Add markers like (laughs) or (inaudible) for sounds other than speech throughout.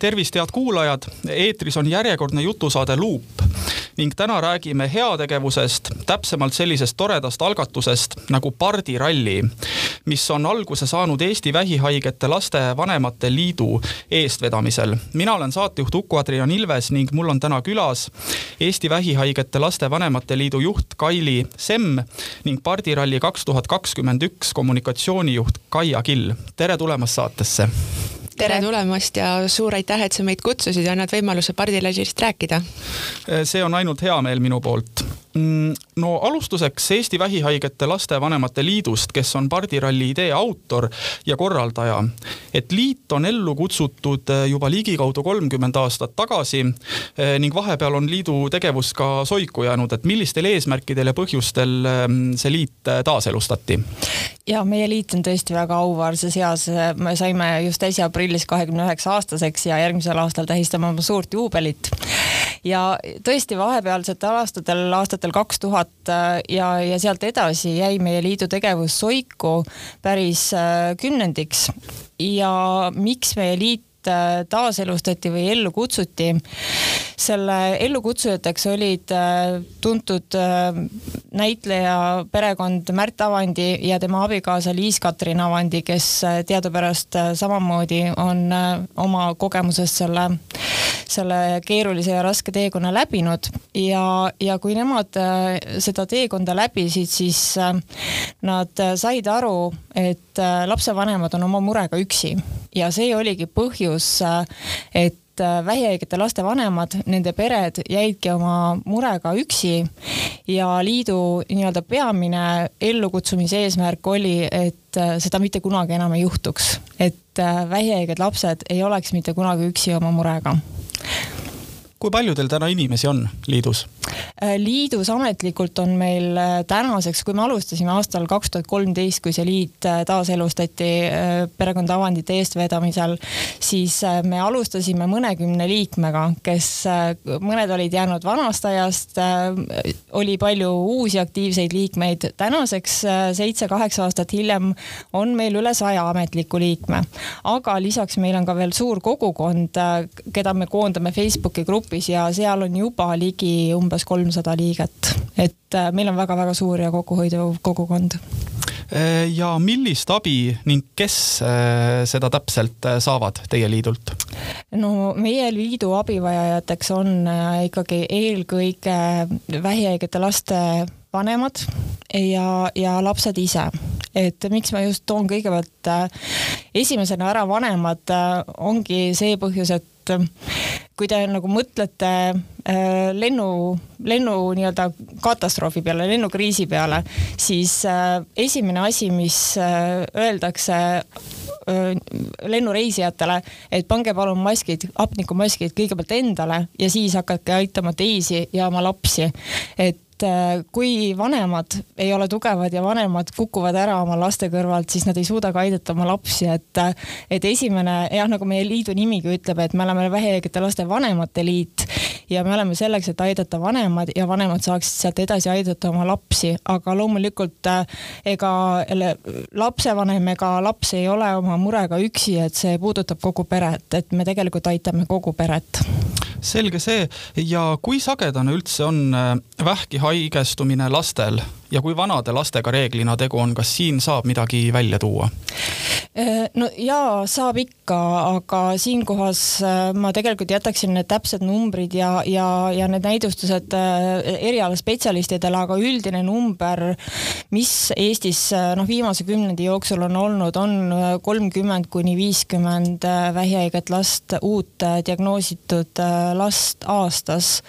tervist, head kuulajad, eetris on järjekordne jutusaade Luup ning täna räägime heategevusest, täpsemalt sellisest toredast algatusest nagu pardiralli, mis on alguse saanud Eesti Vähihaigete Laste Vanemate Liidu eestvedamisel. mina olen saatejuht Uku-Adrian Ilves ning mul on täna külas Eesti Vähihaigete Laste Vanemate Liidu juht Kaili Semm ning pardiralli kaks tuhat kakskümmend üks kommunikatsioonijuht Kaia Kill. tere tulemast saatesse tere tulemast ja suur aitäh, et sa meid kutsusid ja annad võimaluse pardilallist rääkida. see on ainult hea meel minu poolt no alustuseks Eesti Vähihaigete Lastevanemate Liidust, kes on pardiralli idee autor ja korraldaja. et liit on ellu kutsutud eh, juba ligikaudu kolmkümmend aastat tagasi eh, ning vahepeal on liidu tegevus ka soiku jäänud, et millistel eesmärkidel ja põhjustel ehm, see liit eh, taaselustati? ja meie liit on tõesti väga auväärses eas, me saime just äsja aprillis kahekümne üheksa aastaseks ja järgmisel aastal tähistame oma suurt juubelit ja tõesti vahepealsetel aastatel, aastatel kaks tuhat äh, ja, ja sealt edasi jäi meie liidu tegevus soiku päris äh, kümnendiks ja miks meie liit äh, taaselustati või ellu kutsuti. Selle ellukutsujateks olid tuntud näitleja perekond Märt Avandi ja tema abikaasa Liis-Katrin Avandi, kes teadupärast samamoodi on oma kogemusest selle selle keerulise ja raske teekonna läbinud. Ja, ja kui nemad äh, seda teekonda läbisid, siis äh, nad said aru, et äh, lapsevanemad on oma murega üksi. Ja see oligi põhjus, et vähihaigete laste vanemad, nende pered jäidki oma murega üksi ja liidu nii-öelda peamine ellukutsumise eesmärk oli, et seda mitte kunagi enam ei juhtuks, et vähihaiged lapsed ei oleks mitte kunagi üksi oma murega kui palju teil täna inimesi on liidus? Äh, liidus ametlikult on meil äh, tänaseks, kui me alustasime aastal kaks tuhat kolmteist, kui see liit äh, taaselustati perekonna avandite eestvedamisel, siis me alustasime mõnekümne liikmega, kes, mõned olid jäänud vanast ajast, oli palju uusi aktiivseid liikmeid. tänaseks seitse-kaheksa aastat hiljem on meil üle saja ametliku liikme, aga lisaks meil on ka veel suur kogukond, keda me koondame Facebooki gruppi grupis ja seal on juba ligi umbes kolmsada liiget, et äh, meil on väga-väga suur ja kokkuhoidev kogukond äh, ja millist abi ning kes äh, seda täpselt saavad teie liidult? no meie liidu abivajajateks on ikkagi eelkõige vähihaigete laste vanemad ja, ja lapsed ise. et miks ma just toon kõigepealt esimesena ära vanemad, ongi see põhjus, et kui te nagu mõtlete äh, lennu, lennu nii-öelda katastroofi peale, lennukriisi peale, siis äh, esimene asi, mis äh, öeldakse äh, lennureisijatele, et pange palun maskid, hapnikumaskid kõigepealt endale ja siis hakake aitama teisi ja oma lapsi. et et äh, kui vanemad ei ole tugevad ja vanemad kukuvad ära oma laste kõrvalt, siis nad ei suuda ka aidata oma lapsi, et, äh, et esimene jah, nagu meie liidu nimigi ütleb, et me oleme vähihaigete laste vanemate liit ja me oleme selleks, et aidata vanemad ja vanemad saaksid sealt edasi aidata oma lapsi, aga loomulikult äh, ega lapsevanem ega laps ei ole oma murega üksi, et see puudutab kogu peret, et me tegelikult aitame kogu peret selge see ja kui sagedane üldse on äh, vähki haigestumine lastel ja kui vanade lastega reeglina tegu on, kas siin saab midagi välja tuua? Äh, no jaa, saab ikka, aga siinkohas äh, ma tegelikult jätaksin need täpsed numbrid ja, ja, ja need näidustused erialaspetsialistidele, aga üldine number, mis Eestis noh, viimase kümnendi jooksul on olnud, on kolmkümmend kuni viiskümmend vähihaiget last, uut diagnoositud last aastas.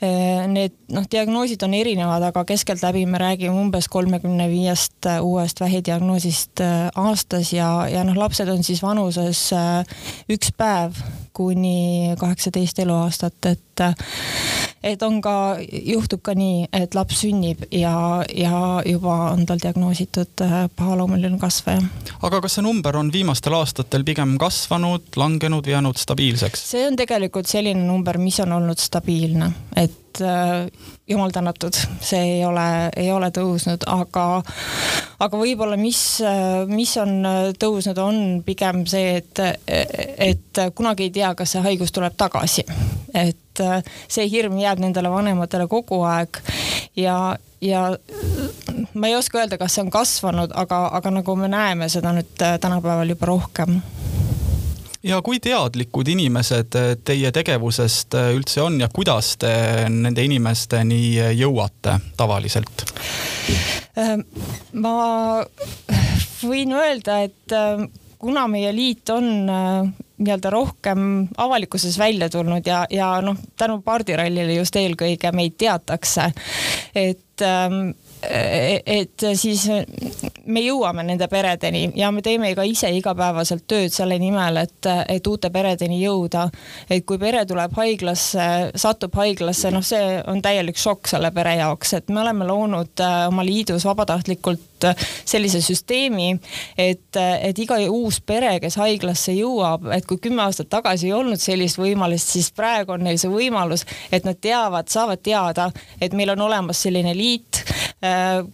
Need noh, diagnoosid on erinevad, aga keskeltläbi me räägime umbes kolmekümne viiest uuest vähidiagnoosist aastas ja, ja noh, lapsed on siis vanuses üks päev kuni kaheksateist eluaastat, et et on ka, juhtub ka nii, et laps sünnib ja, ja juba on tal diagnoositud pahaloomuline kasvaja. aga kas see number on viimastel aastatel pigem kasvanud, langenud või jäänud stabiilseks? see on tegelikult selline number, mis on olnud stabiilne, et jumal tänatud, see ei ole, ei ole tõusnud, aga aga võib-olla mis, mis on tõusnud, on pigem see, et, et kunagi ei tea, kas see haigus tuleb tagasi. et see hirm jääb nendele vanematele kogu aeg ja, ja ma ei oska öelda, kas see on kasvanud, aga, aga nagu me näeme seda nüüd tänapäeval juba rohkem ja kui teadlikud inimesed eh, teie tegevusest eh, üldse on ja kuidas te nende inimesteni jõuate tavaliselt? Ehm, ma võin öelda, et ehm, kuna meie liit on eh, nii-öelda rohkem avalikkuses välja tulnud ja, ja noh, tänu pardirallile just eelkõige meid teatakse, et ähm, et siis me jõuame nende peredeni ja me teeme ka ise igapäevaselt tööd selle nimel, et, et uute peredeni jõuda. et kui pere tuleb haiglasse, satub haiglasse, noh, see on täielik šokk selle pere jaoks, et me oleme loonud äh, oma liidus vabatahtlikult äh, sellise süsteemi, et, et iga uus pere, kes haiglasse jõuab, et kui kümme aastat tagasi ei olnud sellist võimalust, siis praegu on neil see võimalus, et nad teavad, saavad teada, et meil on olemas selline liit Äh,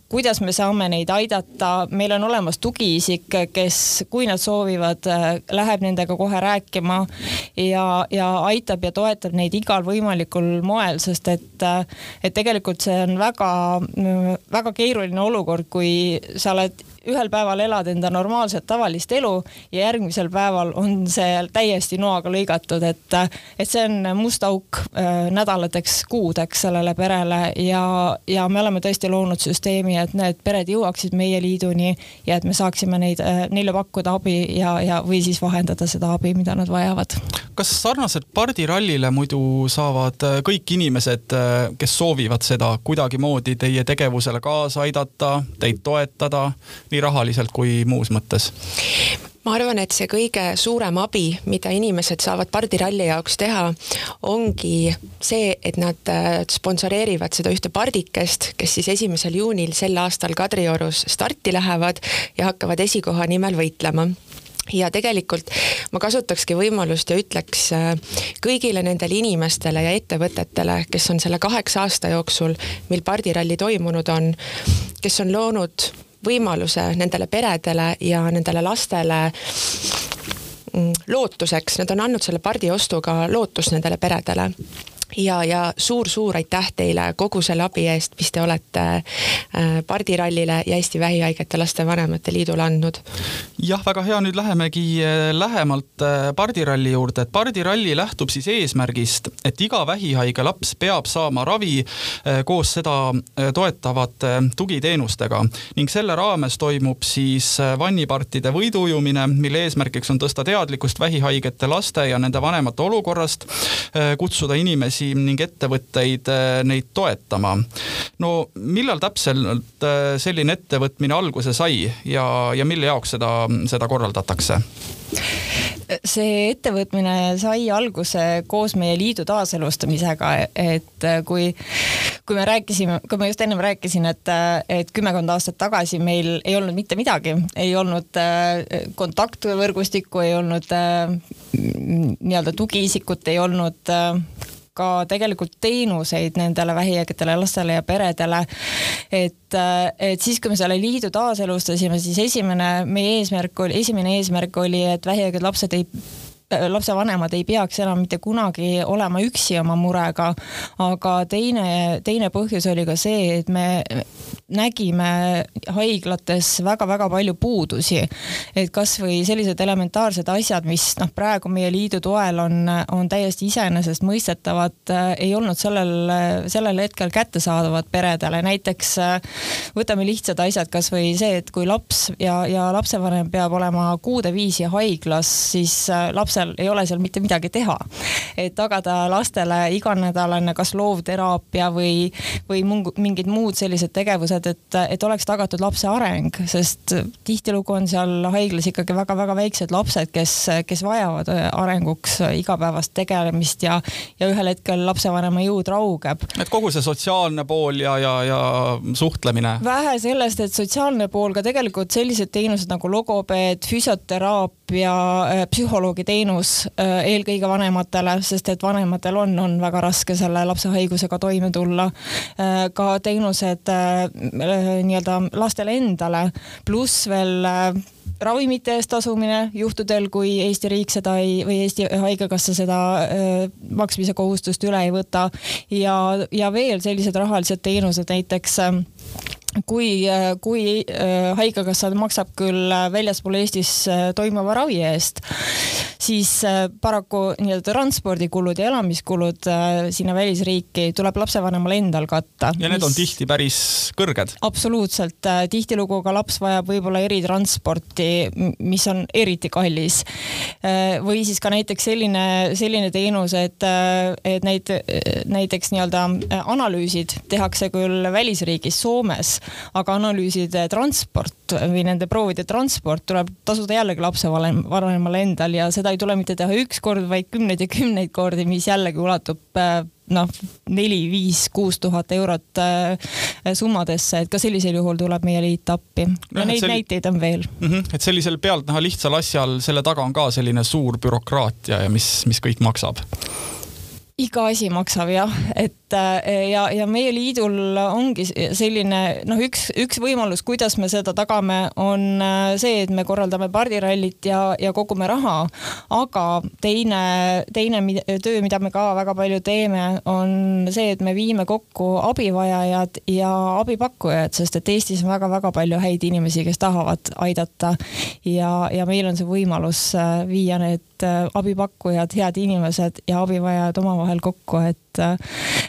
kuidas me saame neid aidata, meil on olemas tugiisik, kes, kui nad soovivad, äh, läheb nendega kohe rääkima ja, ja aitab ja toetab neid igal võimalikul moel, sest et, äh, et tegelikult see on väga, väga keeruline olukord, kui sa oled ühel päeval elad enda normaalset tavalist elu ja järgmisel päeval on see täiesti noaga lõigatud, et, et see on must auk äh, nädalateks, kuudeks sellele perele ja, ja me oleme tõesti loonud süsteemi, et need pered jõuaksid meie liiduni ja et me saaksime neid äh,, neile pakkuda abi ja, ja, või siis vahendada seda abi, mida nad vajavad. kas sarnaselt pardirallile muidu saavad äh, kõik inimesed, kes soovivad seda kuidagimoodi teie tegevusele kaasa aidata, teid toetada? Nii rahaliselt kui muus mõttes? ma arvan, et see kõige suurem abi, mida inimesed saavad pardiralli jaoks teha, ongi see, et nad äh, sponsoreerivad seda ühte pardikest, kes siis esimesel juunil sel aastal Kadriorus starti lähevad ja hakkavad esikoha nimel võitlema ja tegelikult ma kasutakski võimalust ja ütleks äh, kõigile nendele inimestele ja ettevõtetele, kes on selle kaheksa aasta jooksul, mil pardiralli toimunud on, kes on loonud võimaluse nendele peredele ja nendele lastele mm, lootuseks, nad on andnud selle pardiostuga lootust nendele peredele ja, ja suur-suur aitäh teile kogu selle abi eest, mis te olete äh, pardirallile ja Eesti Vähihaigete Laste Vanemate Liidule andnud. Jah, väga hea, nüüd lähemegi äh, lähemalt äh, pardiralli juurde, et pardiralli lähtub siis eesmärgist, et iga vähihaige laps peab saama ravi koos seda toetavate tugiteenustega ning selle raames toimub siis vannipartide võiduujumine, mille eesmärgiks on tõsta teadlikkust vähihaigete laste ja nende vanemate olukorrast, kutsuda inimesi ning ettevõtteid äh, neid toetama. no millal täpselt äh, selline ettevõtmine alguse sai ja, ja mille jaoks seda, seda korraldatakse? see ettevõtmine sai alguse koos meie liidu taaselustamisega, et kui, kui me rääkisime, kui ma just ennem rääkisin, et, et kümmekond aastat tagasi meil ei olnud mitte midagi, ei olnud äh, kontaktvõrgustikku, ei olnud nii-öelda tugiisikut, ei olnud ka tegelikult teenuseid nendele vähihaigetele lastele ja peredele. et, et siis, kui me selle liidu taaselustasime, siis esimene meie eesmärk oli, esimene eesmärk oli, et vähihaiged lapsed ei lapsevanemad ei peaks enam mitte kunagi olema üksi oma murega, aga teine, teine põhjus oli ka see, et me nägime haiglates väga-väga palju puudusi. et kasvõi sellised elementaarsed asjad, mis noh, praegu meie liidu toel on, on täiesti iseenesestmõistetavad, ei olnud sellel, sellel hetkel kättesaadavad peredele, näiteks võtame lihtsad asjad, kasvõi see, et kui laps ja, ja lapsevanem peab olema kuude viisi haiglas, siis laps lapsel ei ole seal mitte midagi teha. et tagada lastele iganädalane kas loovteraapia või, või mingid muud sellised tegevused, et, et oleks tagatud lapse areng, sest tihtilugu on seal haiglas ikkagi väga-väga väiksed lapsed, kes, kes vajavad arenguks igapäevast tegelemist ja, ja ühel hetkel lapsevanema jõud raugeb. et kogu see sotsiaalne pool ja, ja, ja suhtlemine? vähe sellest, et sotsiaalne pool, ka tegelikult sellised teenused nagu logopeed, füsioteraapia, ja psühholoogi teenus eelkõige vanematele, sest et vanematel on, on väga raske selle lapse haigusega toime tulla. ka teenused nii-öelda lastele endale, pluss veel ravimite eest tasumine juhtudel, kui Eesti riik seda ei või Eesti Haigekassa seda öö, maksmise kohustust üle ei võta ja, ja veel sellised rahalised teenused näiteks kui, kui Haigekassa maksab küll väljaspool Eestis toimuva ravi eest, siis paraku nii-öelda transpordikulud ja elamiskulud sinna välisriiki tuleb lapsevanemal endal katta. ja need mis... on tihti päris kõrged. absoluutselt, tihtilugu ka laps vajab võib-olla eritransporti, mis on eriti kallis. või siis ka näiteks selline, selline teenus, et, et neid näiteks nii-öelda analüüsid tehakse küll välisriigis Soomes, aga analüüside transport või nende proovide transport tuleb tasuda jällegi lapsevanemale endal ja seda ei tule mitte teha üks kord, vaid kümneid ja kümneid kordi, mis jällegi ulatub äh, noh, neli, viis, kuus tuhat eurot äh, summadesse, et ka sellisel juhul tuleb meie liit appi. ja neid sel... näiteid on veel mm. -hmm. et sellisel pealtnäha lihtsal asjal, selle taga on ka selline suur bürokraatia ja mis, mis kõik maksab iga asi maksab jah, et äh, ja, ja meie liidul ongi selline noh, üks, üks võimalus, kuidas me seda tagame, on äh, see, et me korraldame pardirallit ja, ja kogume raha. aga teine, teine töö, mida me ka väga palju teeme, on see, et me viime kokku abivajajad ja abipakkujad, sest et Eestis on väga-väga palju häid inimesi, kes tahavad aidata ja, ja meil on see võimalus äh, viia need abipakkujad, head inimesed ja abivajajad omavahel kokku, et,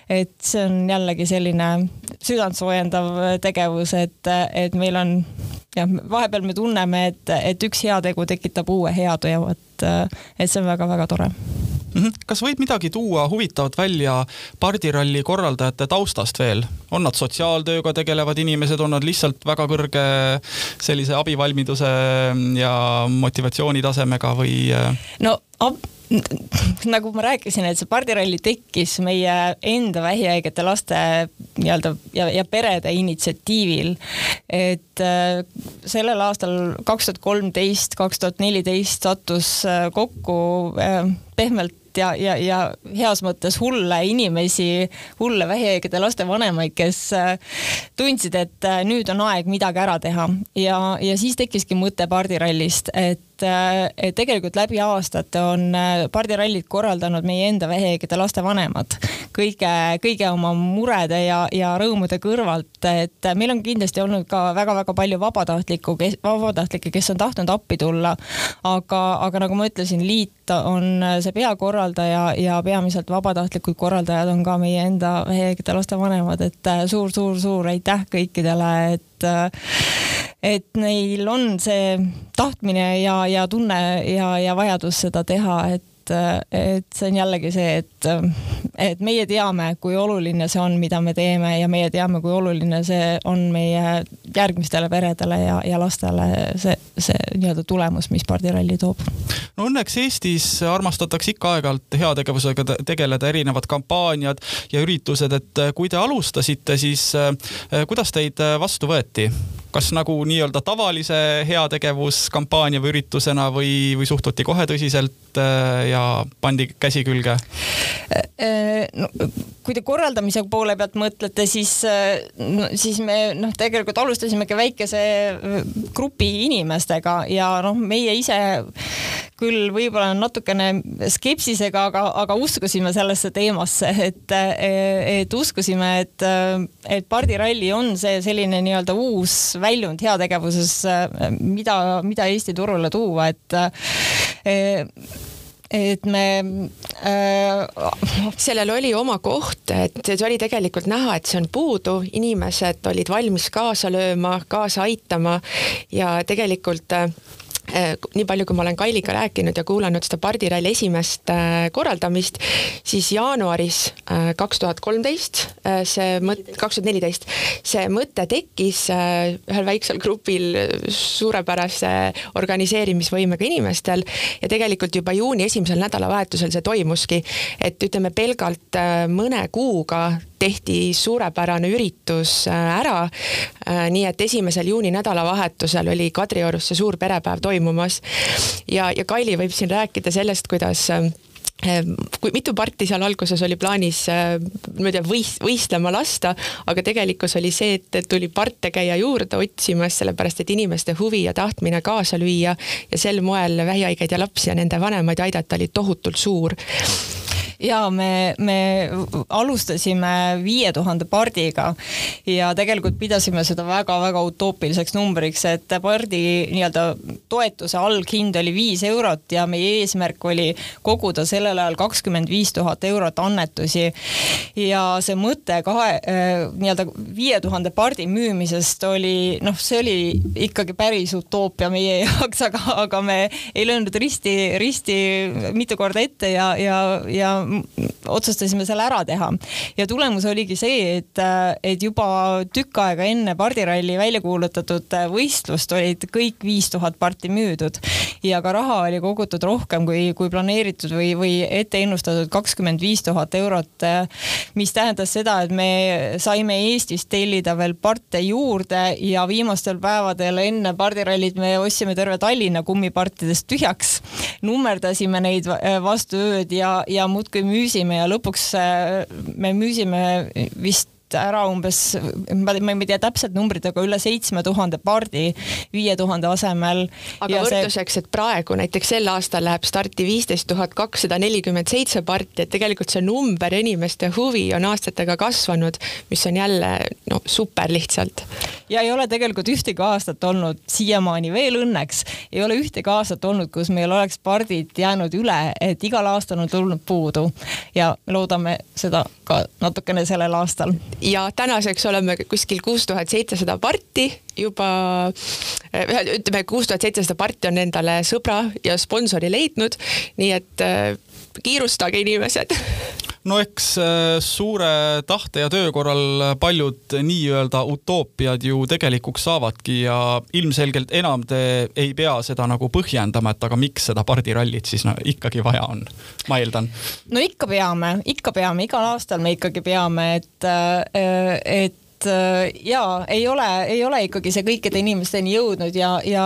et see on jällegi selline südantsoojendav tegevus, et, et meil on jah, vahepeal me tunneme, et, et üks heategu tekitab uue heateo, et, et see on väga-väga tore. Kas võib midagi tuua huvitavat välja pardiralli korraldajate taustast veel? on nad sotsiaaltööga tegelevad inimesed, on nad lihtsalt väga kõrge sellise abivalmiduse ja motivatsioonitasemega või? Äh? no ab (laughs) nagu ma rääkisin, et see pardiralli tekkis meie enda vähihaigete laste nii-öelda ja, ja perede initsiatiivil. et äh, sellel aastal kaks tuhat kolmteist, kaks tuhat neliteist sattus äh, kokku äh, pehmelt ja, ja, ja heas mõttes hulle inimesi, hulle vähihaigete laste vanemaid, kes äh, tundsid, et äh, nüüd on aeg midagi ära teha. Ja, ja siis tekkiski mõte pardirallist, et et tegelikult läbi aastate on pardirallit korraldanud meie enda vähihaigete laste vanemad kõige, kõige oma murede ja, ja rõõmude kõrvalt, et meil on kindlasti olnud ka väga-väga palju vabatahtlikku, vabatahtlikke, kes on tahtnud appi tulla. aga, aga nagu ma ütlesin, liit on see peakorraldaja ja peamiselt vabatahtlikud korraldajad on ka meie enda vähihaigete laste vanemad, et suur-suur-suur aitäh kõikidele, et et neil on see tahtmine ja, ja tunne ja, ja vajadus seda teha, et et, et see on jällegi see, et, et meie teame, kui oluline see on, mida me teeme ja meie teame, kui oluline see on meie järgmistele peredele ja, ja lastele see, see nii-öelda tulemus, mis pardiralli toob. no õnneks Eestis armastatakse ikka aeg-ajalt heategevusega tegeleda, erinevad kampaaniad ja üritused, et kui te alustasite, siis eh, kuidas teid vastu võeti? kas nagu nii-öelda tavalise heategevuskampaania või üritusena või, või suhtuti kohe tõsiselt äh, ja pandi käsi külge? Äh, no kui te korraldamise poole pealt mõtlete, siis no,, siis me noh, tegelikult alustasimegi väikese grupi inimestega ja noh, meie ise küll võib-olla natukene skepsisega, aga, aga uskusime sellesse teemasse, et, et uskusime, et, et pardiralli on see selline nii-öelda uus väljund heategevuses, mida, mida Eesti turule tuua, et et me äh,. sellel oli oma koht, et see oli tegelikult näha, et see on puudu, inimesed olid valmis kaasa lööma, kaasa aitama ja tegelikult äh, nii palju, kui ma olen Kailiga rääkinud ja kuulanud seda pardiralli esimest äh, korraldamist, siis jaanuaris äh, kaks tuhat kolmteist see mõte, kaks tuhat neliteist, see mõte tekkis ühel väiksel grupil suurepärase organiseerimisvõimega inimestel ja tegelikult juba juuni esimesel nädalavahetusel see toimuski, et ütleme pelgalt mõne kuuga tehti suurepärane üritus ära. nii et esimesel juuni nädalavahetusel oli Kadriorus see suur perepäev toimumas ja, ja Kaili võib siin rääkida sellest, kuidas Ehm, kui mitu parti seal alguses oli plaanis niimoodi ehm, võis-, võistlema lasta, aga tegelikkus oli see, et tuli parte käia juurde otsimas, sellepärast et inimeste huvi ja tahtmine kaasa lüüa ja sel moel vähihaigeid ja lapsi ja nende vanemaid aidata oli tohutult suur ja me, me alustasime viie tuhande pardiga ja tegelikult pidasime seda väga-väga utoopiliseks numbriks, et pardi nii-öelda toetuse alghind oli viis eurot ja meie eesmärk oli koguda sellel ajal kakskümmend viis tuhat eurot annetusi. ja see mõte kahe äh, nii-öelda viie tuhande pardi müümisest oli noh, see oli ikkagi päris utoopia meie (laughs) jaoks, aga, aga me ei löönud risti, risti mitu korda ette ja, ja, ja otsustasime selle ära teha. ja tulemus oligi see, et, et juba tükk aega enne pardiralli välja kuulutatud võistlust olid kõik viis tuhat parti müüdud ja ka raha oli kogutud rohkem kui, kui planeeritud või, või ette ennustatud kakskümmend viis tuhat eurot, mis tähendas seda, et me saime Eestist tellida veel parte juurde ja viimastel päevadel enne pardirallit me ostsime terve Tallinna kummipartidest tühjaks, nummerdasime neid vastu ööd ja, ja muudkui müüsime ja lõpuks äh, me müüsime vist ära umbes, ma ei tea täpset numbrit, aga üle seitsme tuhande pardi viie tuhande asemel. aga võrdluseks see..., et praegu näiteks sel aastal läheb starti viisteist tuhat kakssada nelikümmend seitse parti, et tegelikult see number inimeste huvi on aastatega kasvanud, mis on jälle no super lihtsalt. ja ei ole tegelikult ühtegi aastat olnud siiamaani veel õnneks, ei ole ühtegi aastat olnud, kus meil oleks pardid jäänud üle, et igal aastal on tulnud puudu ja loodame seda ka natukene sellel aastal ja tänaseks oleme kuskil kuus tuhat seitsesada parti juba, ütleme, kuus tuhat seitsesada parti on endale sõbra ja sponsori leidnud, nii et äh, kiirustage, inimesed no eks äh, suure tahte ja töö korral paljud nii-öelda utoopiad ju tegelikuks saavadki ja ilmselgelt enam te ei pea seda nagu põhjendama, et aga miks seda pardirallit siis no ikkagi vaja on, ma eeldan. no ikka peame, ikka peame, igal aastal me ikkagi peame, et, äh, et et äh, jaa, ei ole, ei ole ikkagi see kõikide inimesteni jõudnud ja, ja,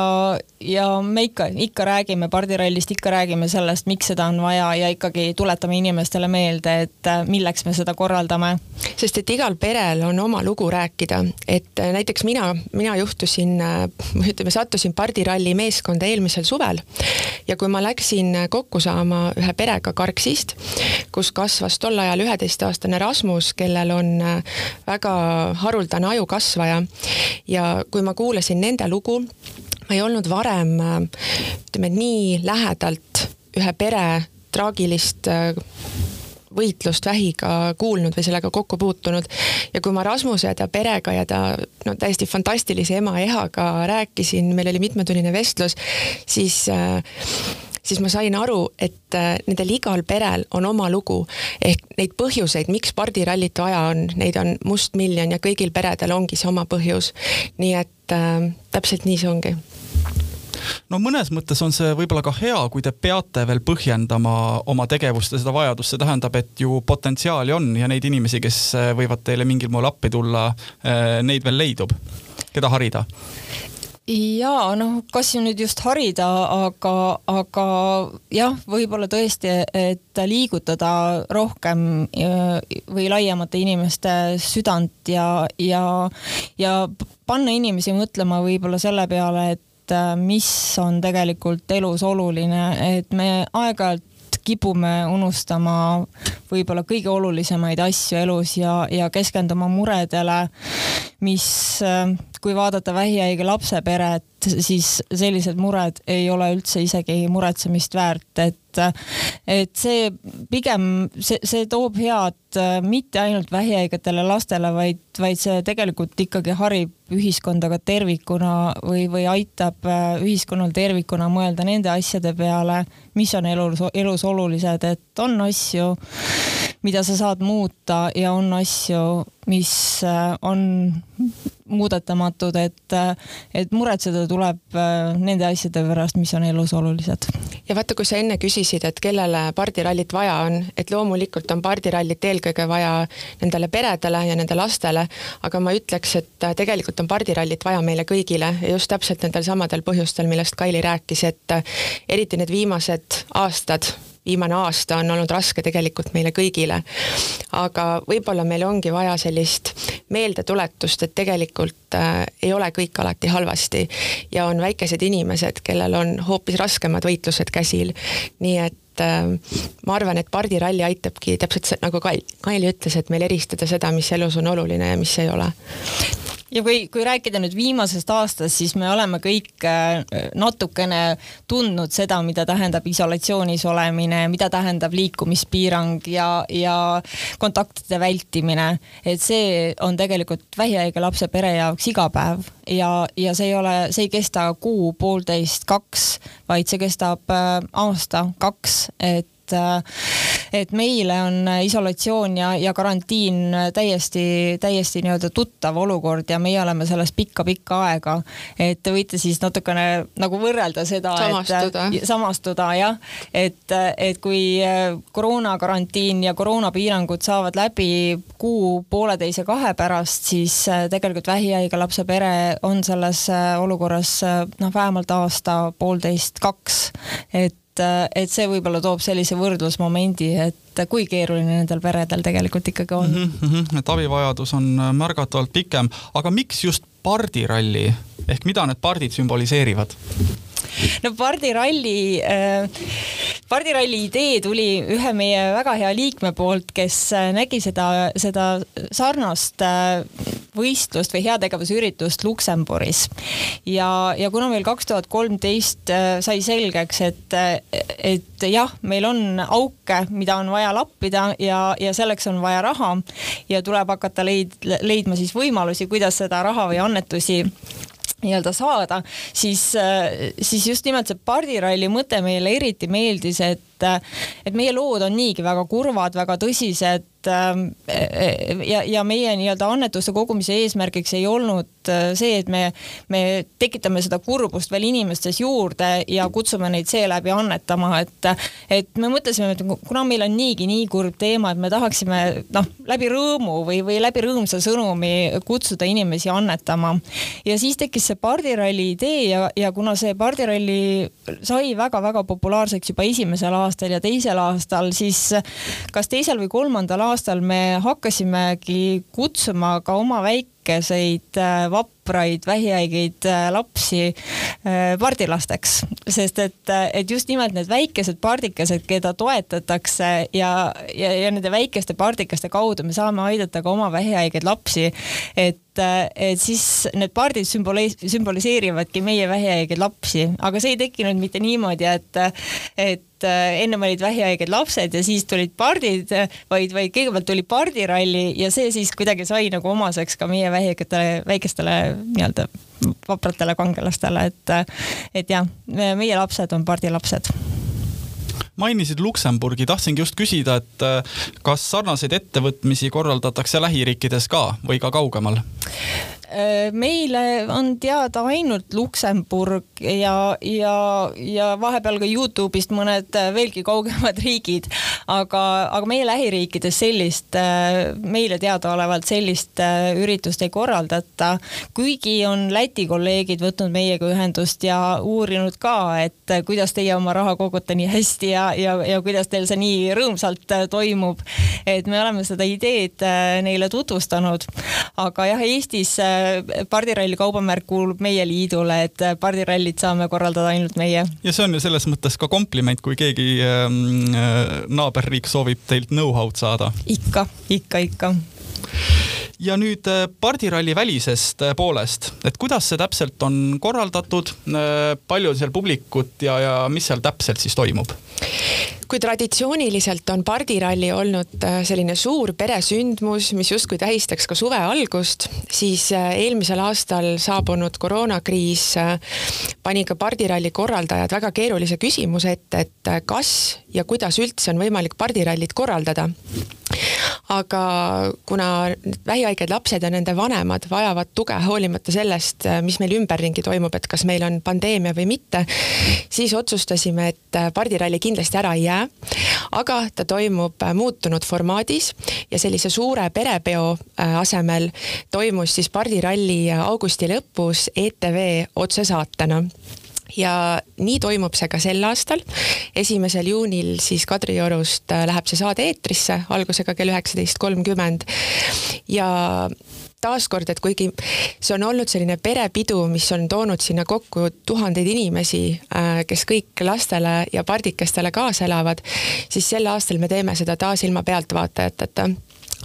ja me ikka, ikka räägime pardirallist, ikka räägime sellest, miks seda on vaja ja ikkagi tuletame inimestele meelde, et äh, milleks me seda korraldame. sest et igal perel on oma lugu rääkida, et äh, näiteks mina, mina juhtusin, ütleme, sattusin pardiralli meeskonda eelmisel suvel ja kui ma läksin kokku saama ühe perega Karksist, kus kasvas tol ajal üheteistaastane Rasmus, kellel on väga haruldane ajukasvaja ja kui ma kuulasin nende lugu, ma ei olnud varem ütleme nii lähedalt ühe pere traagilist võitlust vähiga kuulnud või sellega kokku puutunud. ja kui ma Rasmuse ja ta perega ja ta no täiesti fantastilise ema-ehaga rääkisin, meil oli mitmetunnine vestlus, siis äh, siis ma sain aru, et äh, nendel igal perel on oma lugu. ehk neid põhjuseid, miks pardirallit vaja on, neid on mustmiljon ja kõigil peredel ongi see oma põhjus. nii et äh, täpselt nii see ongi no mõnes mõttes on see võib-olla ka hea, kui te peate veel põhjendama oma tegevust ja seda vajadust, see tähendab, et ju potentsiaali on ja neid inimesi, kes äh, võivad teile mingil moel appi tulla, neid veel leidub, keda harida jaa, noh, kas nüüd just harida, aga, aga jah, võib-olla tõesti, et liigutada rohkem või laiemate inimeste südant ja, ja, ja panna inimesi mõtlema võib-olla selle peale, et mis on tegelikult elus oluline, et me aeg-ajalt kipume unustama võib-olla kõige olulisemaid asju elus ja, ja keskenduma muredele, mis, kui vaadata vähihaige lapse peret, siis sellised mured ei ole üldse isegi muretsemist väärt, et et see pigem, see, see toob head mitte ainult vähihaigetele lastele, vaid, vaid see tegelikult ikkagi harib ühiskonda ka tervikuna või, või aitab ühiskonnal tervikuna mõelda nende asjade peale, mis on elus, elus olulised, et on asju, mida sa saad muuta ja on asju, mis on muudetamatud, et, et muretseda tuleb nende asjade pärast, mis on elus olulised. ja vaata, kui sa enne küsisid, et kellele pardirallit vaja on, et loomulikult on pardirallit eelkõige vaja nendele peredele ja nende lastele, aga ma ütleks, et tegelikult on pardirallit vaja meile kõigile ja just täpselt nendel samadel põhjustel, millest Kaili rääkis, et eriti need viimased aastad viimane aasta on olnud raske tegelikult meile kõigile. aga võib-olla meil ongi vaja sellist meeldetuletust, et tegelikult äh, ei ole kõik alati halvasti ja on väikesed inimesed, kellel on hoopis raskemad võitlused käsil. nii et äh, ma arvan, et pardiralli aitabki täpselt nagu Kail, Kaili ütles, et meil eristada seda, mis elus on oluline ja mis ei ole ja kui, kui rääkida nüüd viimasest aastast, siis me oleme kõik äh, natukene tundnud seda, mida tähendab isolatsioonis olemine, mida tähendab liikumispiirang ja, ja kontaktide vältimine. et see on tegelikult vähihaige lapse pere jaoks iga päev ja, ja see ei ole, see ei kesta kuu, poolteist, kaks, vaid see kestab äh, aasta, kaks, et äh, et meile on isolatsioon ja, ja karantiin täiesti, täiesti nii-öelda tuttav olukord ja meie oleme selles pikka-pikka aega. et te võite siis natukene nagu võrrelda seda, et samastuda. jah, et, et kui koroonakarantiin ja koroonapiirangud saavad läbi kuu, pooleteise, kahe pärast, siis tegelikult vähihaige lapse pere on selles olukorras noh, vähemalt aasta, poolteist, kaks, et et, et see võib-olla toob sellise võrdlusmomendi, et kui keeruline nendel peredel tegelikult ikkagi on mm. -hmm, et abivajadus on märgatavalt pikem, aga miks just pardiralli ehk mida need pardid sümboliseerivad? No pardiralli äh,, pardiralli idee tuli ühe meie väga hea liikme poolt, kes äh, nägi seda, seda sarnast äh, võistlust või heategevusüritust Luksemburgis. ja, ja kuna meil kaks tuhat kolmteist äh, sai selgeks, et, et jah, meil on auke, mida on vaja lappida ja, ja selleks on vaja raha ja tuleb hakata leid-, leidma siis võimalusi, kuidas seda raha või annetusi nii-öelda saada, siis, siis just nimelt see pardiralli mõte meile eriti meeldis, et, et meie lood on niigi väga kurvad, väga tõsised ja, ja meie nii-öelda annetuste kogumise eesmärgiks ei olnud see, et me, me tekitame seda kurbust veel inimestes juurde ja kutsume neid seeläbi annetama, et, et me mõtlesime, et kuna meil on niigi nii kurb teema, et me tahaksime noh, läbi rõõmu või, või läbi rõõmsa sõnumi kutsuda inimesi annetama. ja siis tekkis see pardiralli idee ja, ja kuna see pardiralli sai väga-väga populaarseks juba esimesel aastal ja teisel aastal, siis kas teisel või kolmandal aastal me hakkasimegi kutsuma ka oma väikeseid äh, vapraid vähihaigeid äh, lapsi äh, pardilasteks, sest et, et just nimelt need väikesed pardikesed, keda toetatakse ja, ja, ja nende väikeste pardikeste kaudu me saame aidata ka oma vähihaigeid lapsi, et et siis need pardid sümbolis-, sümboliseerivadki meie vähihaigeid lapsi, aga see ei tekkinud mitte niimoodi, et, et ennem olid vähihaiged lapsed ja siis tulid pardid, vaid, vaid kõigepealt tuli pardiralli ja see siis kuidagi sai nagu omaseks ka meie vähihaigetele, väikestele nii-öelda vapratele kangelastele, et, et jah, meie lapsed on pardilapsed mainisid Luksemburgi, tahtsingi just küsida, et äh, kas sarnaseid ettevõtmisi korraldatakse lähiriikides ka või ka kaugemal? Äh, meile on teada ainult Luksemburg ja, ja, ja vahepeal ka Youtube'ist mõned äh, veelgi kaugemad (laughs) riigid, aga, aga meie lähiriikides sellist, meile teadaolevalt sellist üritust ei korraldata. kuigi on Läti kolleegid võtnud meiega ühendust ja uurinud ka, et kuidas teie oma raha kogute nii hästi ja, ja, ja kuidas teil see nii rõõmsalt äh, toimub. et me oleme seda ideed äh, neile tutvustanud. aga jah, Eestis äh, pardiralli kaubamärk kuulub meie liidule, et pardirallit saame korraldada ainult meie. ja see on ju selles mõttes ka kompliment, kui keegi ähm, naaberriik soovib teilt know-how'd saada. ikka, ikka, ikka ja nüüd äh, pardiralli välisest äh, poolest, et kuidas see täpselt on korraldatud, äh, palju seal publikut ja, ja mis seal täpselt siis toimub? kui traditsiooniliselt on pardiralli olnud selline suur peresündmus, mis justkui tähistaks ka suve algust, siis eelmisel aastal saabunud koroonakriis pani ka pardiralli korraldajad väga keerulise küsimuse ette, et kas ja kuidas üldse on võimalik pardirallit korraldada aga kuna vähihaiged lapsed ja nende vanemad vajavad tuge hoolimata sellest, mis meil ümberringi toimub, et kas meil on pandeemia või mitte, siis otsustasime, et pardiralli kindlasti ära ei jää, aga ta toimub muutunud formaadis ja sellise suure perepeo asemel toimus siis pardiralli augusti lõpus ETV otsesaatena ja nii toimub see ka sel aastal. esimesel juunil siis Kadriorust äh, läheb see saade eetrisse algusega kell üheksateist kolmkümmend ja taaskord, et kuigi see on olnud selline perepidu, mis on toonud sinna kokku tuhandeid inimesi, äh, kes kõik lastele ja pardikestele kaasa elavad, siis sel aastal me teeme seda taas ilma pealtvaatajateta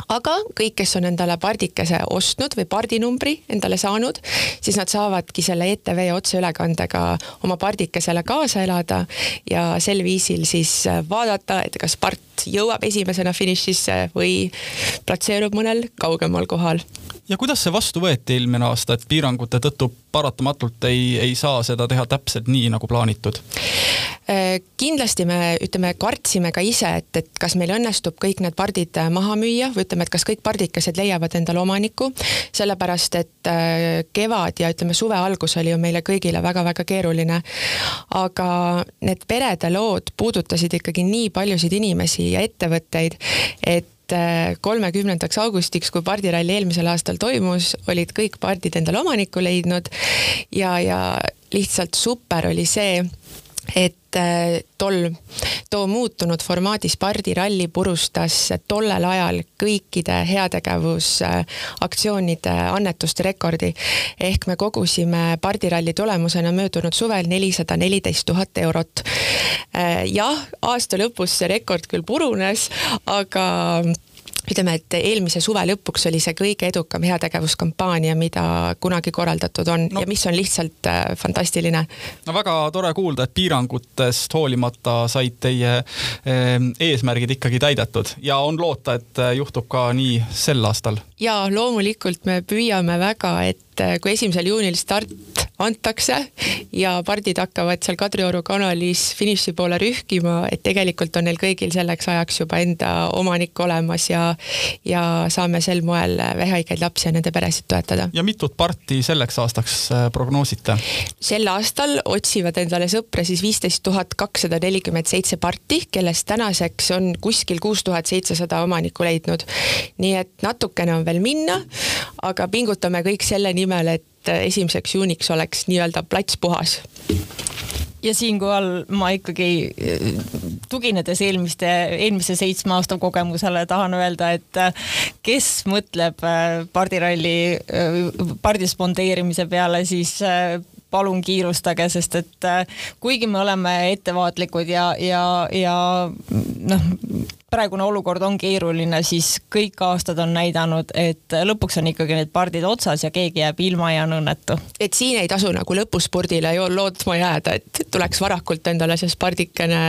aga kõik, kes on endale pardikese ostnud või pardinumbri endale saanud, siis nad saavadki selle ETV otseülekandega oma pardikesele kaasa elada ja sel viisil siis vaadata, et kas part jõuab esimesena finišisse või platseerub mõnel kaugemal kohal ja kuidas see vastu võeti eelmine aasta, et piirangute tõttu paratamatult ei, ei saa seda teha täpselt nii, nagu plaanitud? Äh, kindlasti me ütleme, kartsime ka ise, et, et kas meil õnnestub kõik need pardid äh, maha müüa või ütleme, et kas kõik pardikesed leiavad endale omaniku, sellepärast et äh, kevad ja ütleme, suve algus oli ju meile kõigile väga-väga keeruline. aga need perede lood puudutasid ikkagi nii paljusid inimesi ja ettevõtteid, et et kolmekümnendaks augustiks, kui pardiralli eelmisel aastal toimus, olid kõik pardid endale omaniku leidnud ja, ja lihtsalt super oli see, et äh, tol, too muutunud formaadis pardiralli purustas tollel ajal kõikide heategevusaktsioonide annetuste rekordi. ehk me kogusime pardiralli tulemusena möödunud suvel nelisada neliteist tuhat eurot. Äh, jah, aasta lõpus see rekord küll purunes, aga ütleme, et eelmise suve lõpuks oli see kõige edukam heategevuskampaania, mida kunagi korraldatud on no. ja mis on lihtsalt äh, fantastiline. no väga tore kuulda, et piirangutest hoolimata said teie äh, eesmärgid ikkagi täidetud ja on loota, et äh, juhtub ka nii sel aastal. Ja loomulikult me püüame väga, et kui esimesel juunil start antakse ja pardid hakkavad seal Kadrioru kanalis finiši poole rühkima, et tegelikult on neil kõigil selleks ajaks juba enda omanik olemas ja ja saame sel moel vähihaigeid lapsi ja nende peresid toetada. ja mitut parti selleks aastaks äh, prognoosite? sel aastal otsivad endale sõpra siis viisteist tuhat kakssada nelikümmend seitse parti, kellest tänaseks on kuskil kuus tuhat seitsesada omanikku leidnud. nii et natukene on veel minna, aga pingutame kõik selle nimel, et esimeseks juuniks oleks nii-öelda plats puhas. Ja siinkohal ma ikkagi tuginedes eelmiste, eelmise seitsme aasta kogemusele tahan öelda, et kes mõtleb äh, pardiralli, äh, pardi spondeerimise peale, siis äh, palun kiirustage, sest et kuigi me oleme ettevaatlikud ja, ja, ja noh, praegune olukord on keeruline, siis kõik aastad on näidanud, et lõpuks on ikkagi need pardid otsas ja keegi jääb ilma ja on õnnetu. et siin ei tasu nagu lõpuspurdile ju lootma jääda, et tuleks varakult endale see spardikene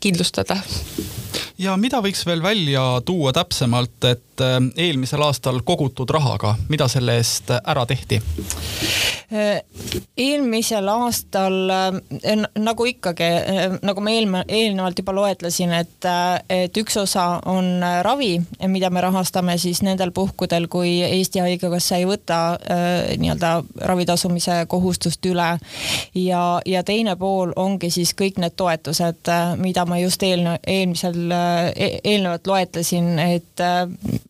kindlustada ja mida võiks veel välja tuua täpsemalt, et äh, eelmisel aastal kogutud rahaga, mida selle eest ära tehti? Eelmisel aastal äh, nagu ikkagi, nagu ma eelme, eelnevalt juba loetlesin, et, et üks osa on ravi, mida me rahastame siis nendel puhkudel, kui Eesti Haigekassa ei võta nii-öelda ravi tasumise kohustust üle. ja, ja teine pool ongi siis kõik need toetused, mida ma just eelne-, eelmisel E-, eelnevalt loetlesin, et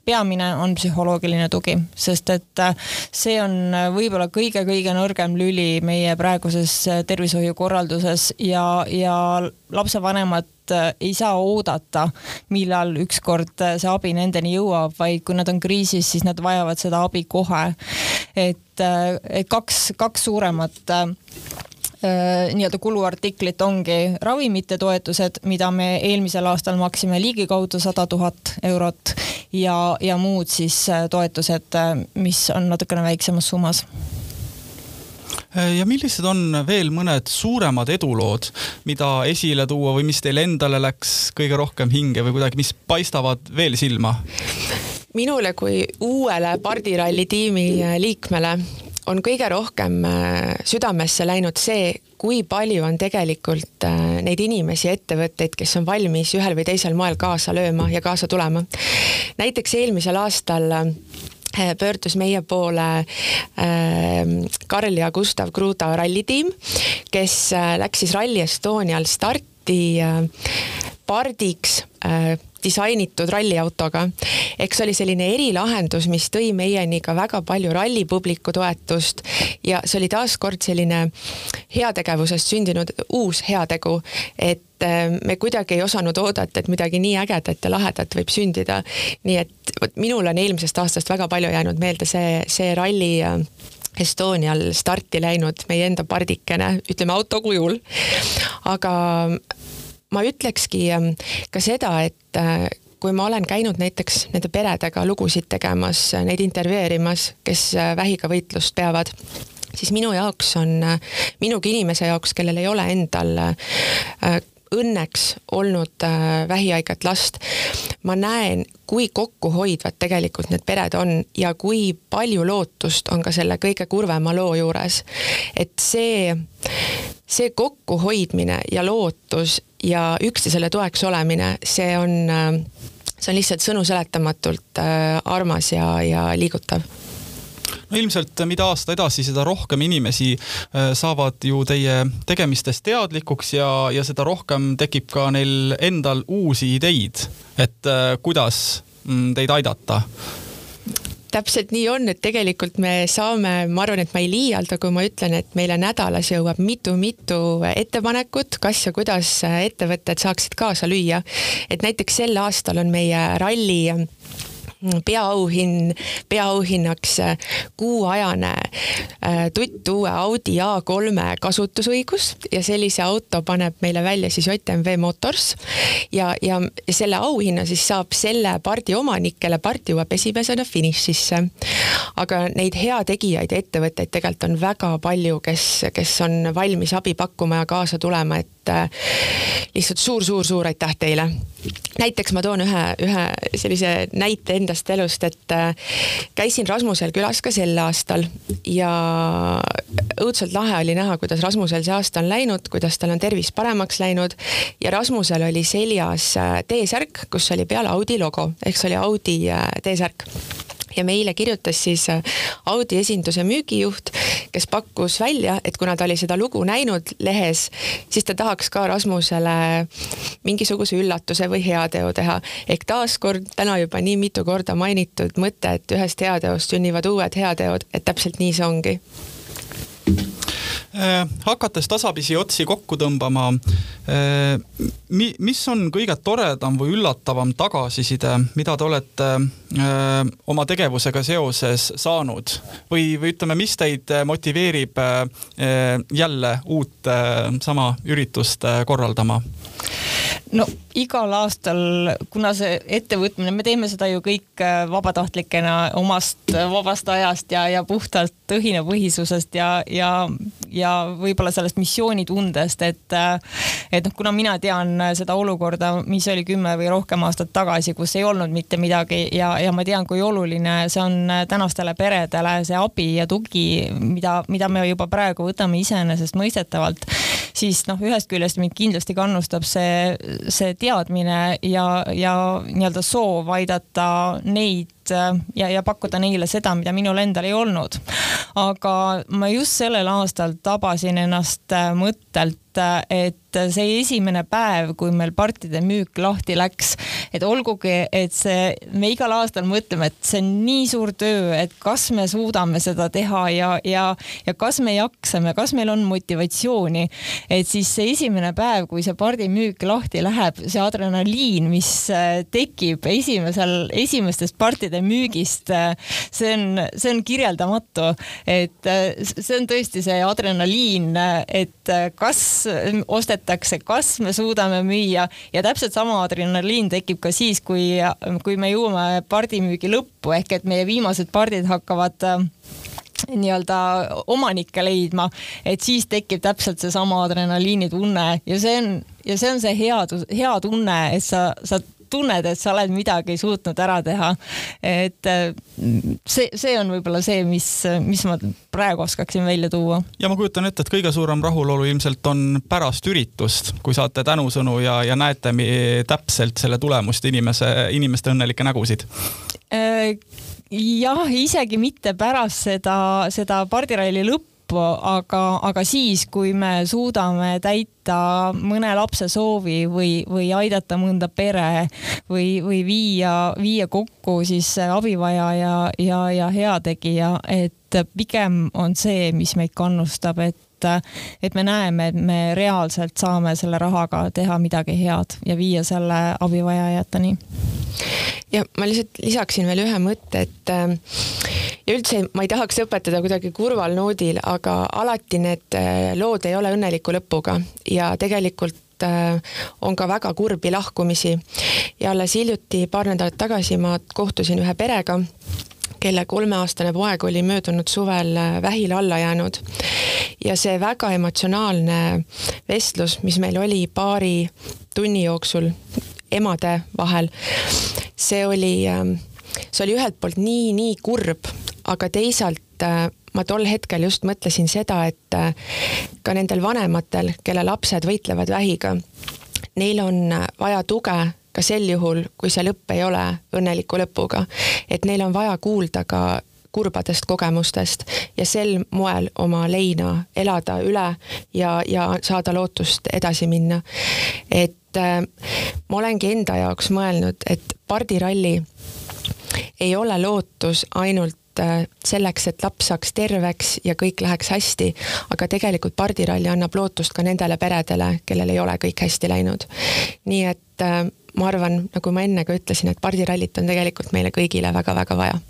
peamine on psühholoogiline tugi, sest et see on võib-olla kõige-kõige nõrgem lüli meie praeguses tervishoiukorralduses ja, ja lapsevanemad ei saa oodata, millal ükskord see abi nendeni jõuab, vaid kui nad on kriisis, siis nad vajavad seda abi kohe. et, et kaks, kaks suuremat Äh, nii-öelda kuluartiklit ongi ravimite toetused, mida me eelmisel aastal maksime ligikaudu sada tuhat eurot ja, ja muud siis äh, toetused, äh, mis on natukene väiksemas summas ja millised on veel mõned suuremad edulood, mida esile tuua või mis teile endale läks kõige rohkem hinge või kuidagi, mis paistavad veel silma? minule kui uuele pardiralli tiimi liikmele on kõige rohkem äh, südamesse läinud see, kui palju on tegelikult äh, neid inimesi, ettevõtteid, kes on valmis ühel või teisel moel kaasa lööma ja kaasa tulema. näiteks eelmisel aastal pöördus meie poole Karl ja Gustav Kruda rallitiim, kes läks siis Rally Estonial starti pardiks disainitud ralliautoga. eks oli selline erilahendus, mis tõi meieni ka väga palju rallipubliku toetust ja see oli taaskord selline heategevusest sündinud uus heategu, et äh, me kuidagi ei osanud oodata, et midagi nii ägedat ja lahedat võib sündida. nii et vot minul on eelmisest aastast väga palju jäänud meelde see, see ralli äh, Estonial starti läinud meie enda pardikene, ütleme auto kujul. aga ma ütlekski ähm, ka seda, et äh, kui ma olen käinud näiteks nende peredega lugusid tegemas, neid intervjueerimas, kes äh, vähiga võitlust peavad, siis minu jaoks on, äh, minugi inimese jaoks, kellel ei ole endal õnneks olnud vähihaiget last, ma näen, kui kokkuhoidvad tegelikult need pered on ja kui palju lootust on ka selle kõige kurvema loo juures. et see, see kokkuhoidmine ja lootus ja üksteisele toeks olemine, see on, see on lihtsalt sõnu seletamatult äh, armas ja, ja liigutav. No ilmselt mida aasta edasi, seda rohkem inimesi äh, saavad ju teie tegemistest teadlikuks ja, ja seda rohkem tekib ka neil endal uusi ideid, et äh, kuidas mm, teid aidata täpselt nii on, et tegelikult me saame, ma arvan, et ma ei liialda, kui ma ütlen, et meile nädalas jõuab mitu-mitu ettepanekut, kas ja kuidas ettevõtted saaksid kaasa lüüa. et näiteks sel aastal on meie ralli peaauhinn, peaauhinnaks äh, kuuajane äh, tutt uue Audi A3 kasutusõigus ja sellise auto paneb meile välja siis JMV Motors. ja, ja selle auhinna siis saab selle pardi omanik, kelle part jõuab esimesena finišisse. aga neid heategijaid ja ettevõtteid tegelikult on väga palju, kes, kes on valmis abi pakkuma ja kaasa tulema, et äh, lihtsalt suur-suur-suur aitäh teile. Näiteks ma toon ühe, ühe sellise näite enda endast elust, et äh, käisin Rasmusel külas ka sel aastal ja õudselt lahe oli näha, kuidas Rasmusel see aasta on läinud, kuidas tal on tervis paremaks läinud ja Rasmusel oli seljas äh, T-särk, kus oli peal Audi logo, ehk see oli Audi äh, T-särk ja meile kirjutas siis äh, Audi esinduse müügijuht, kes pakkus välja, et kuna ta oli seda lugu näinud lehes, siis ta tahaks ka Rasmusele mingisuguse üllatuse või heateo teha. ehk taaskord täna juba nii mitu korda mainitud mõte, et ühest heateost sünnivad uued heateod, et täpselt nii see ongi Äh, hakates tasapisi otsi kokku tõmbama, äh, mi-, mis on kõige toredam või üllatavam tagasiside, mida te olete äh, oma tegevusega seoses saanud või, või ütleme, mis teid motiveerib jälle uut sama üritust korraldama? no igal aastal, kuna see ettevõtmine, me teeme seda ju kõik vabatahtlikena omast vabast ajast ja, ja puhtalt õhinapõhisusest ja, ja, ja võib-olla sellest missioonitundest, et et noh, kuna mina tean seda olukorda, mis oli kümme või rohkem aastat tagasi, kus ei olnud mitte midagi ja, ja ma tean, kui oluline see on tänastele peredele, see abi ja tugi, mida, mida me juba praegu võtame iseenesestmõistetavalt, siis noh, ühest küljest mind kindlasti kannustab see, see teadmine ja, ja nii-öelda soov aidata neid ja, ja pakkuda neile seda, mida minul endal ei olnud. aga ma just sellel aastal tabasin ennast mõttelt, et see esimene päev, kui meil partide müük lahti läks, et olgugi, et see, me igal aastal mõtleme, et see on nii suur töö, et kas me suudame seda teha ja, ja, ja kas me jaksame, kas meil on motivatsiooni, et siis see esimene päev, kui see pardimüük lahti läheb, see adrenaliin, mis tekib esimesel, esimestest partide müügist, see on, see on kirjeldamatu, et see on tõesti see adrenaliin, et kas ostetakse, kas me suudame müüa. Ja täpselt sama adrenaliin tekib ka siis, kui, kui me jõuame pardimüügi lõppu. Ehk et meie viimased pardid hakkavad nii-öelda omanikke leidma, et siis tekib täpselt seesama adrenaliini tunne. Ja see on, ja see on see hea, hea tunne, et sa, sa tunned, et sa oled midagi suutnud ära teha. et see, see on võib-olla see, mis, mis ma praegu oskaksin välja tuua. ja ma kujutan ette, et kõige suurem rahulolu ilmselt on pärast üritust, kui saate tänusõnu ja, ja näete täpselt selle tulemust inimese, inimeste õnnelikke nägusid jah, isegi mitte pärast seda, seda pardiralli lõppu, aga, aga siis, kui me suudame täita mõne lapse soovi või, või aidata mõnda pere või, või viia, viia kokku siis abivajaja ja, ja heategija, et pigem on see, mis meid kannustab, et et me näeme, et me reaalselt saame selle rahaga teha midagi head ja viia selle abivajajateni ja ma lihtsalt lisaksin veel ühe mõtte, et äh, ja üldse ma ei tahaks õpetada kuidagi kurval noodil, aga alati need äh, lood ei ole õnneliku lõpuga ja tegelikult äh, on ka väga kurbi lahkumisi. ja alles hiljuti, paar nädalat tagasi ma kohtusin ühe perega, kelle kolmeaastane poeg oli möödunud suvel vähile alla jäänud. ja see väga emotsionaalne vestlus, mis meil oli paari tunni jooksul emade vahel, see oli, ähm, see oli ühelt poolt nii, nii kurb, aga teisalt äh, ma tol hetkel just mõtlesin seda, et äh, ka nendel vanematel, kelle lapsed võitlevad vähiga, neil on äh, vaja tuge ka sel juhul, kui see lõpp ei ole õnneliku lõpuga. et neil on vaja kuulda ka kurbadest kogemustest ja sel moel oma leina elada üle ja, ja saada lootust edasi minna. et äh, ma olengi enda jaoks mõelnud, et pardiralli ei ole lootus ainult äh, selleks, et laps saaks terveks ja kõik läheks hästi, aga tegelikult pardiralli annab lootust ka nendele peredele, kellel ei ole kõik hästi läinud. nii et äh, ma arvan, nagu ma enne ka ütlesin, et pardirallit on tegelikult meile kõigile väga-väga vaja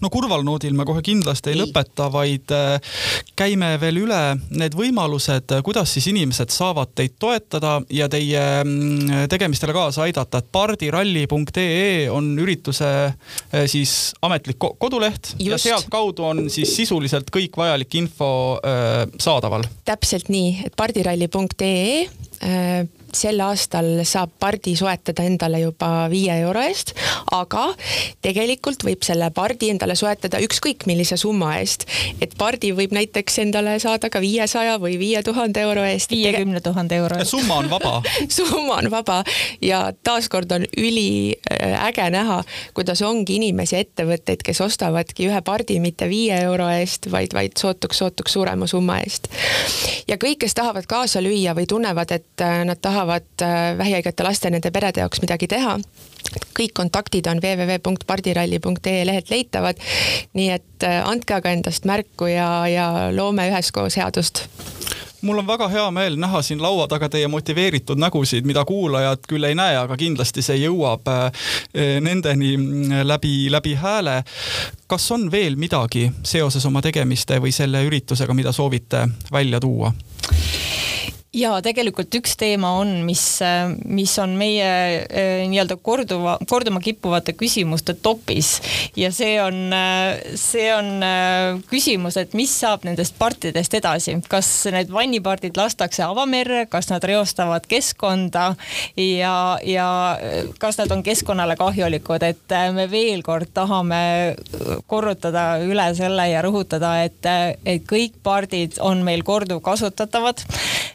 no kurval noodil me kohe kindlasti ei, ei lõpeta, vaid äh, käime veel üle need võimalused, kuidas siis inimesed saavad teid toetada ja teie mm, tegemistele kaasa aidata, et pardiralli.ee on ürituse äh, siis ametlik koduleht Just. ja sealtkaudu on siis sisuliselt kõik vajalik info äh, saadaval. täpselt nii, et pardiralli.ee sel aastal saab pardi soetada endale juba viie euro eest, aga tegelikult võib selle pardi endale soetada ükskõik millise summa eest. et pardi võib näiteks endale saada ka viiesaja või viie tuhande euro eest. viiekümne tuhande euro eest. summa on vaba (laughs) summa on vaba ja taaskord on üliäge näha, kuidas ongi inimesi, ettevõtteid, kes ostavadki ühe pardi mitte viie euro eest, vaid, vaid sootuks-sootuks suurema summa eest. ja kõik, kes tahavad kaasa lüüa või tunnevad, et nad tahavad tahavad äh, vähihaigete laste nende perede jaoks midagi teha, kõik kontaktid on www.pardiralli.ee lehelt leitavad. nii et äh, andke aga endast märku ja, ja loome üheskoos headust mul on väga hea meel näha siin laua taga teie motiveeritud nägusid, mida kuulajad küll ei näe, aga kindlasti see jõuab äh, nendeni mm, läbi, läbi hääle. kas on veel midagi seoses oma tegemiste või selle üritusega, mida soovite välja tuua? Ja tegelikult üks teema on, mis, mis on meie eh, nii-öelda korduva, korduma kippuvate küsimuste topis. Ja see on, see on küsimus, et mis saab nendest partidest edasi, kas need vannipardid lastakse avamerre, kas nad reostavad keskkonda ja, ja kas nad on keskkonnale kahjulikud, et me veel kord tahame korrutada üle selle ja rõhutada, et, et kõik pardid on meil korduvkasutatavad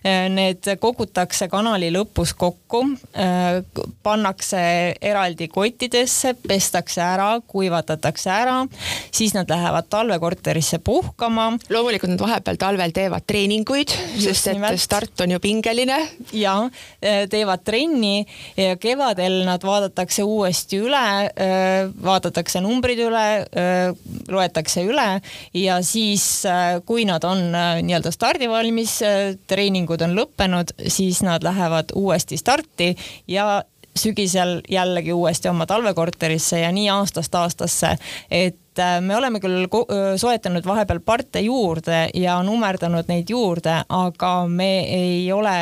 need kogutakse kanali lõpus kokku, äh, pannakse eraldi kottidesse, pestakse ära, kuivatatakse ära, siis nad lähevad talvekorterisse puhkama. loomulikult nad vahepeal talvel teevad treeninguid, sest et nimelt. start on ju pingeline. ja äh, teevad trenni ja kevadel nad vaadatakse uuesti üle, äh, vaadatakse numbrid üle, loetakse üle ja siis, kui nad on nii-öelda stardivalmis, treeningud on lõppenud, siis nad lähevad uuesti starti ja sügisel jällegi uuesti oma talvekorterisse ja nii aastast aastasse, et et äh, me oleme küll soetanud vahepeal parte juurde ja nummerdanud neid juurde, aga me ei ole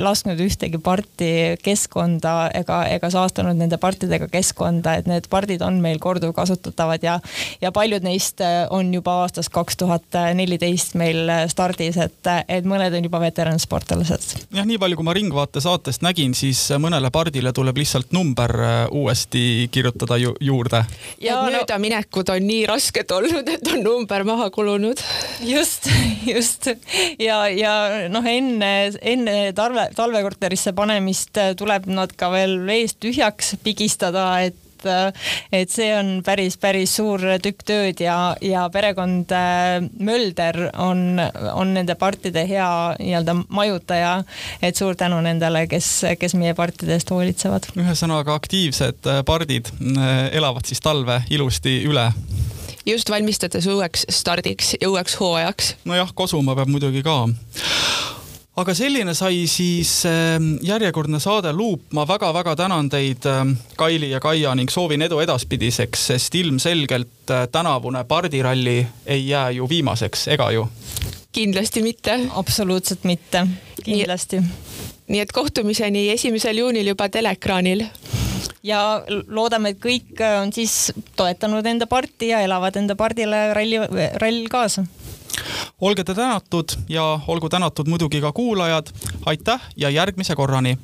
lasknud ühtegi parti keskkonda ega, ega saastanud nende partidega keskkonda, et need pardid on meil korduvkasutatavad ja, ja paljud neist on juba aastast kaks tuhat neliteist meil stardis, et, et mõned on juba veteransportlased. jah, nii palju, kui ma Ringvaate saatest nägin, siis mõnele pardile tuleb lihtsalt number uuesti kirjutada ju juurde. ja möödaminekud no... on nii rasked olnud, et on number maha kulunud. just, just ja, ja noh, enne, enne talve, talvekorterisse panemist tuleb nad ka veel eest tühjaks pigistada, et et, et see on päris, päris suur tükk tööd ja, ja perekond äh, Mölder on, on nende partide hea nii-öelda majutaja. et suur tänu nendele, kes, kes meie partide eest hoolitsevad. ühesõnaga aktiivsed äh, pardid äh, elavad siis talve ilusti üle just valmistades uueks stardiks ja uueks hooajaks. nojah, kosuma peab muidugi ka aga selline sai siis ähm, järjekordne saade Luup, ma väga-väga tänan teid, ähm, Kaili ja Kaia ning soovin edu edaspidiseks, sest ilmselgelt äh, tänavune pardiralli ei jää ju viimaseks, ega ju? kindlasti mitte. absoluutselt mitte, kindlasti. nii et kohtumiseni esimesel juunil juba teleekraanil ja loodame, et kõik on siis toetanud enda parti ja elavad enda pardile ralli, rall kaasa olge te tänatud ja olgu tänatud muidugi ka kuulajad. aitäh ja järgmise korrani